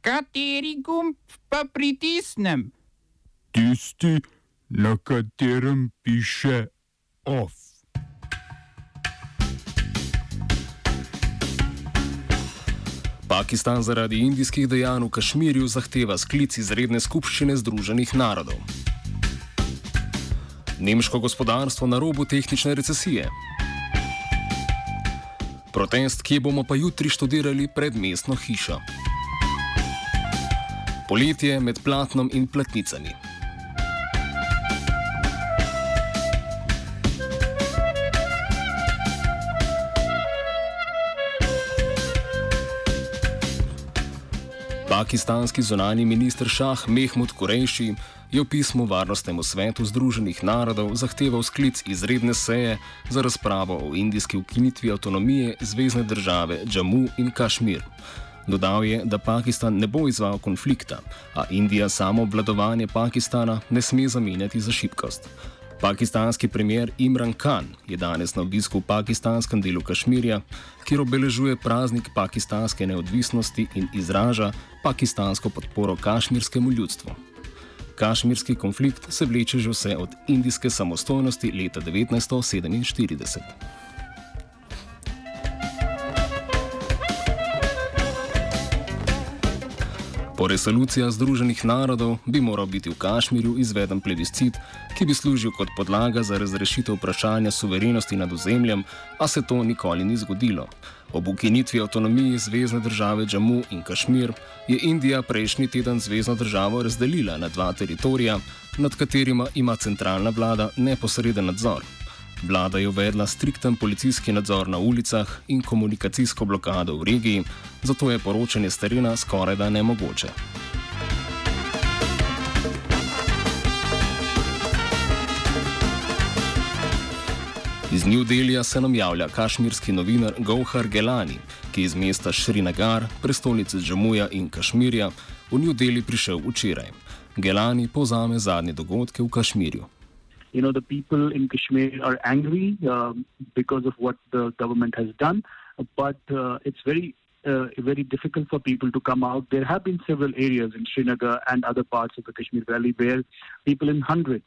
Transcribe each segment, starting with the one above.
Kateri gumb pa pritisnem? Tisti, na katerem piše OF. Pakistan zaradi indijskih dejanj v Kašmirju zahteva sklic izredne skupščine Združenih narodov. Nemško gospodarstvo na robu tehnične recesije. Protest, ki bomo pa jutri študirali pred mestno hišo. Poletje med platnom in platnicami. Pakistanski zunani minister Šah Mehmud Kurejši je v pismu Varnostnemu svetu Združenih narodov zahteval sklic izredne seje za razpravo o indijski ukinitvi avtonomije Zvezdne države Džamu in Kašmir. Dodal je, da Pakistan ne bo izval konflikta, a Indija samo obvladovanje Pakistana ne sme zamenjati za šibkost. Pakistanski premier Imran Khan je danes na obisku v pakistanskem delu Kašmirja, kjer obeležuje praznik pakistanske neodvisnosti in izraža pakistansko podporo kašmirskemu ljudstvu. Kašmirski konflikt se vleče že vse od indijske samostojnosti leta 1947. Po resolucijah Združenih narodov bi moral biti v Kašmirju izveden plebiscit, ki bi služil kot podlaga za razrešitev vprašanja suverenosti nad ozemljem, a se to nikoli ni zgodilo. Ob ukinitvi avtonomije Zvezdne države Džamu in Kašmir je Indija prejšnji teden Zvezdno državo razdelila na dva teritorija, nad katerima ima centralna vlada neposreden nadzor. Vlada je uvedla strikten policijski nadzor na ulicah in komunikacijsko blokado v regiji, zato je poročanje s terena skoraj da nemogoče. Iz New Delhija se nam javlja kašmirski novinar Gohar Gelani, ki je iz mesta Šrinagar, prestolnice Džamuja in Kašmirja, v New Delhi prišel včeraj. Gelani povzame zadnje dogodke v Kašmirju. You know, the people in Kashmir are angry um, because of what the government has done, but uh, it's very uh, very difficult for people to come out. There have been several areas in Srinagar and other parts of the Kashmir Valley where people in hundreds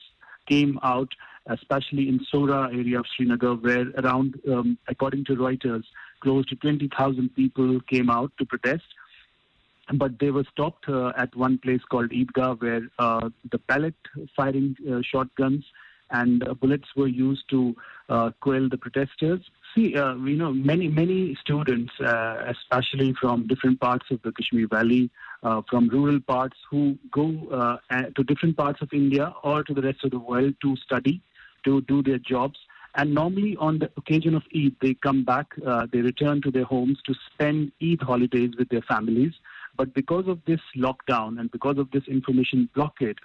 came out, especially in Sora area of Srinagar, where around, um, according to Reuters, close to 20,000 people came out to protest. But they were stopped uh, at one place called Eidgah, where uh, the pellet firing uh, shotguns and uh, bullets were used to uh, quell the protesters. See, uh, you know, many many students, uh, especially from different parts of the Kashmir Valley, uh, from rural parts, who go uh, to different parts of India or to the rest of the world to study, to do their jobs. And normally, on the occasion of Eid, they come back, uh, they return to their homes to spend Eid holidays with their families. But because of this lockdown and because of this information blockade,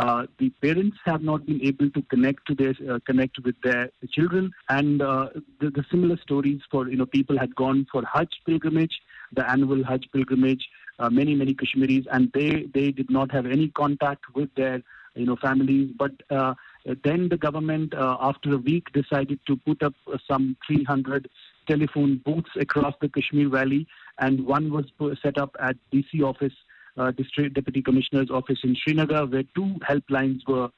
uh, the parents have not been able to connect to their uh, connect with their children, and uh, the, the similar stories for you know people had gone for Hajj pilgrimage, the annual Hajj pilgrimage. Uh, many many Kashmiris, and they they did not have any contact with their you know families. But uh, then the government, uh, after a week, decided to put up some 300 telephone booths across the Kashmir Valley, and one was set up at DC office uh, District Deputy Commissioner's office in Srinagar, where two helplines were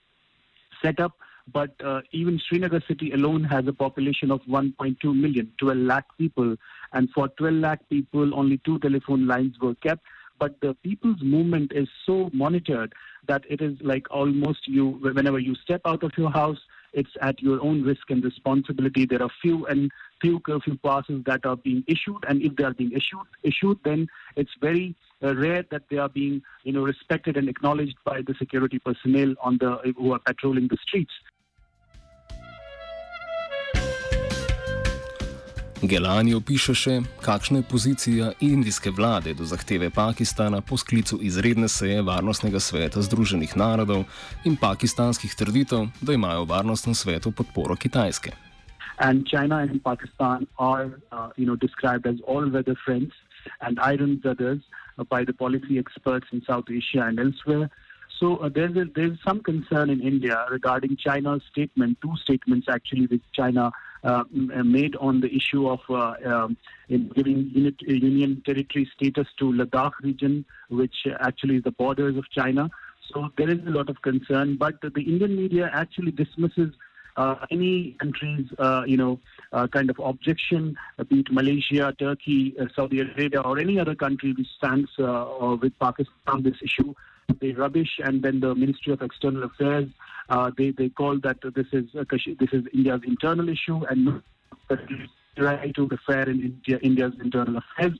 set up. But uh, even Srinagar city alone has a population of 1.2 million, 12 lakh people. And for 12 lakh people, only two telephone lines were kept. But the people's movement is so monitored that it is like almost you, whenever you step out of your house, it's at your own risk and responsibility. There are few and few curfew passes that are being issued, and if they are being issued, issued, then it's very uh, rare that they are being, you know, respected and acknowledged by the security personnel on the who are patrolling the streets. Gelani opiše še, kakšna je pozicija indijske vlade do zahteve Pakistana po sklicu izredne seje Varnostnega sveta Združenih narodov in pakistanskih trditev, da imajo v Varnostnem svetu podporo Kitajske. and China and Pakistan are, uh, you know, described as all-weather friends and iron brothers uh, by the policy experts in South Asia and elsewhere. So uh, there's a, there's some concern in India regarding China's statement, two statements actually, which China uh, made on the issue of uh, um, giving unit, union territory status to Ladakh region, which actually is the borders of China. So there is a lot of concern, but the Indian media actually dismisses uh, any country's, uh, you know, uh, kind of objection, be it Malaysia, Turkey, Saudi Arabia, or any other country which stands with Pakistan on this issue. They rubbish, and then the Ministry of External Affairs they they call that this is this is India's internal issue and right to affair in India, India's internal affairs.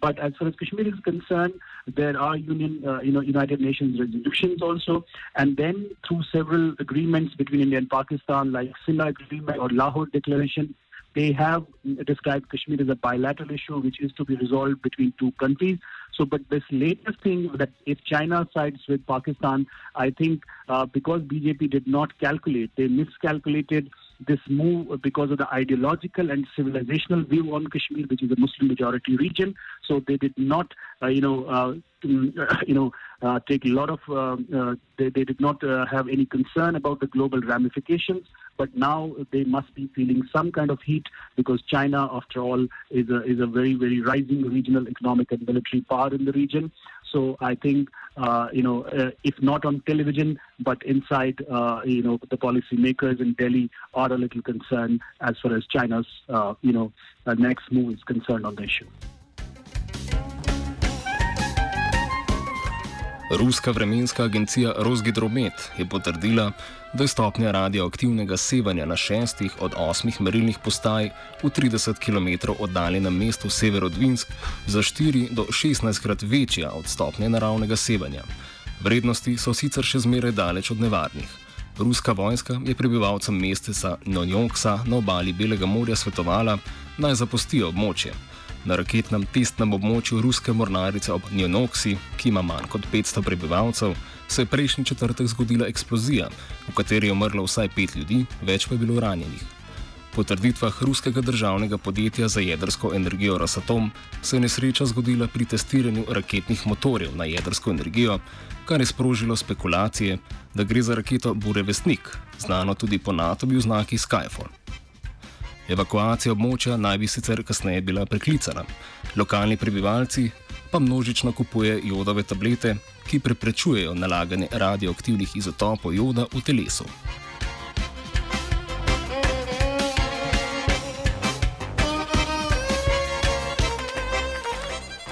But as far as Kashmir is concerned, there are union, uh, you know, United Nations resolutions also, and then through several agreements between India and Pakistan, like Simla Agreement or Lahore Declaration, they have described Kashmir as a bilateral issue which is to be resolved between two countries. So, but this latest thing that if China sides with Pakistan, I think uh, because BJP did not calculate, they miscalculated this move because of the ideological and civilizational view on Kashmir, which is a Muslim majority region. So they did not, uh, you know, uh, you know, uh, take a lot of. Uh, uh, they, they did not uh, have any concern about the global ramifications. But now they must be feeling some kind of heat because China, after all, is a is a very very rising regional economic and military power in the region. So I think, uh, you know, uh, if not on television, but inside, uh, you know, the policymakers in Delhi are a little concerned as far as China's, uh, you know, uh, next move is concerned on the issue. Ruska vremenska agencija Rosgidromet je potrdila, da je stopnja radioaktivnega sevanja na šestih od osmih merilnih postaj v 30 km oddaljenem mestu Severodvinsk za 4 do 16 krat večja od stopnje naravnega sevanja. Vrednosti so sicer še zmeraj daleč od nevarnih. Ruska vojska je prebivalcem mesteca Nonjonksa na obali Belega morja svetovala, naj zapustijo območje. Na raketnem testnem območju ruske mornarice ob Njonoksi, ki ima manj kot 500 prebivalcev, se je prejšnji četrtek zgodila eksplozija, v kateri je umrlo vsaj pet ljudi, več pa je bilo ranjenih. Po trditvah ruskega državnega podjetja za jedrsko energijo Rosatom se je nesreča zgodila pri testiranju raketnih motorjev na jedrsko energijo, kar je sprožilo spekulacije, da gre za raketo Burevestnik, znano tudi po NATO-bi v znaki Skyfall. Evakuacija območja naj bi sicer kasneje bila preklicana. Lokalni prebivalci pa množično kupujejo jodove tablete, ki preprečujejo nalaganje radioaktivnih izotopov joda v telesu.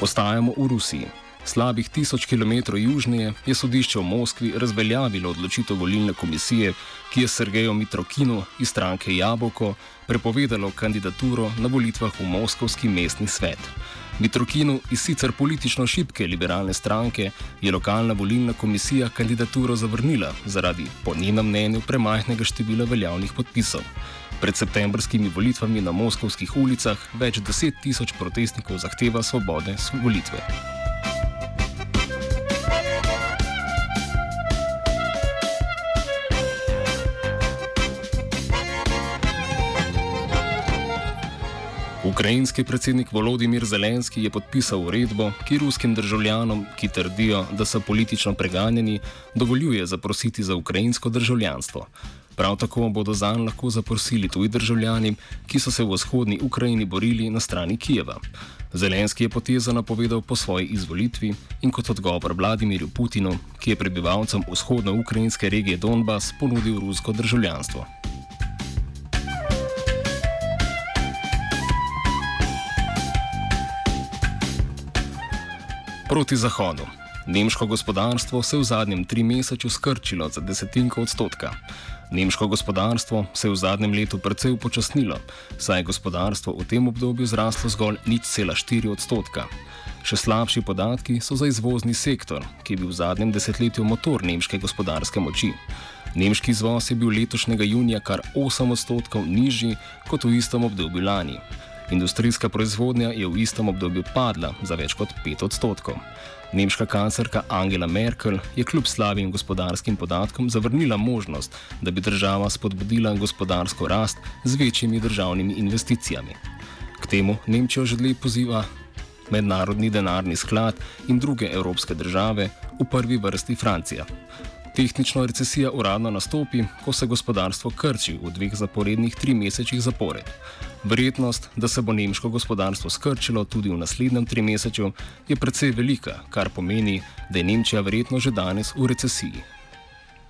Ostajamo v Rusiji. Slabih tisoč km južneje je sodišče v Moskvi razveljavilo odločitev volilne komisije, ki je Sergeju Mitrokinu iz stranke Jabolko prepovedalo kandidaturo na volitvah v Moskovski mestni svet. Mitrokinu iz sicer politično šibke liberalne stranke je lokalna volilna komisija kandidaturo zavrnila zaradi, po njenem mnenju, premajhnega števila veljavnih podpisov. Pred septembrskimi volitvami na moskovskih ulicah več deset tisoč protestnikov zahteva svobode volitve. Ukrajinski predsednik Volodimir Zelenski je podpisal uredbo, ki ruskim državljanom, ki trdijo, da so politično preganjeni, dovoljuje zaprositi za ukrajinsko državljanstvo. Prav tako bodo zanj lahko zaprosili tuji državljani, ki so se v vzhodni Ukrajini borili na strani Kijeva. Zelenski je potezo napovedal po svoji izvolitvi in kot odgovor Vladimirju Putinu, ki je prebivalcem vzhodno-ukrajinske regije Donbas ponudil rusko državljanstvo. Proti Zahodu. Nemško gospodarstvo se je v zadnjem trimesečju skrčilo za desetinko odstotka. Nemško gospodarstvo se je v zadnjem letu precej upočasnilo, saj je gospodarstvo v tem obdobju zraslo zgolj nič cela štiri odstotka. Še slabši podatki so za izvozni sektor, ki je bil v zadnjem desetletju motor nemške gospodarske moči. Nemški izvoz je bil letošnjega junija kar 8 odstotkov nižji kot v istem obdobju lani. Industrijska proizvodnja je v istem obdobju padla za več kot 5 odstotkov. Nemška kancerka Angela Merkel je kljub slabim gospodarskim podatkom zavrnila možnost, da bi država spodbudila gospodarsko rast z večjimi državnimi investicijami. K temu Nemčijo že dlje poziva Mednarodni denarni sklad in druge evropske države, v prvi vrsti Francija. Tehnično recesija uradno nastopi, ko se gospodarstvo krči v dveh zaporednih tri mesečih zapored. Verjetnost, da se bo nemško gospodarstvo skrčilo tudi v naslednjem trimesečju, je precej velika, kar pomeni, da je Nemčija verjetno že danes v recesiji.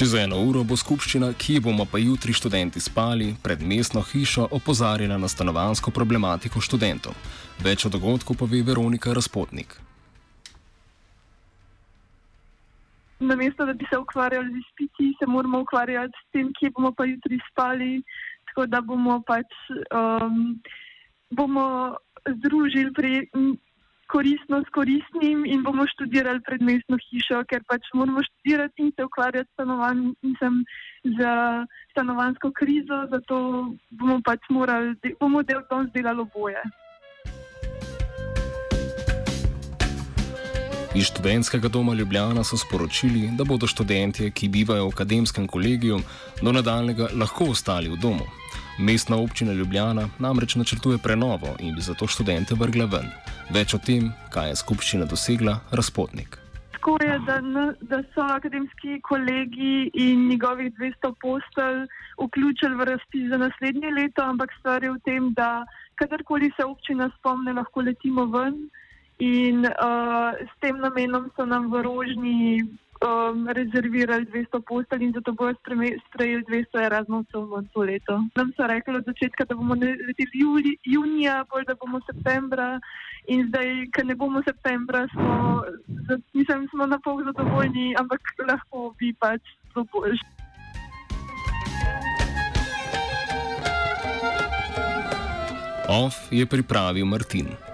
Čez eno uro bo skupščina, ki bomo pa jutri študenti spali, pred mestno hišo opozarjala na stanovansko problematiko študentov. Več o dogodku pove Veronika Razpotnik. namesto da bi se ukvarjali z izpiti, se moramo ukvarjati s tem, kje bomo pa jutri spali. Tako da bomo pač um, bomo združili pri, koristno s koristnim in bomo študirali predmestno hišo, ker pač moramo študirati in se ukvarjati s stanovanjem in sem z stanovansko krizo, zato bomo pač morali, bomo del danes delali oboje. Iz študentskega doma Ljubljana so sporočili, da bodo študentje, ki bivajo v akademskem kolegiju, do nadaljnega lahko ostali v domu. Mestna občina Ljubljana namreč načrtuje prenovo in bi zato študente vrgla ven. Več o tem, kaj je skupščina dosegla, razpotnik. Tako je, da, da so akademski kolegi in njegovih 200 postelj vključili v razpis za naslednje leto, ampak stvar je v tem, da kadarkoli se občina spomne, lahko letimo ven. In uh, s tem namenom so nam v Rožni um, rezervirali 200 postelj in zato bojo sprejeli 200 Erasmusov v to leto. Nam so rekli od začetka, da bomo leteli juli, junija, bolj da bomo septembra. In zdaj, ker ne bomo septembra, smo, mislim, smo na pol zadovoljni, ampak lahko bi pač bilo boljše. OF je pripravil Martin.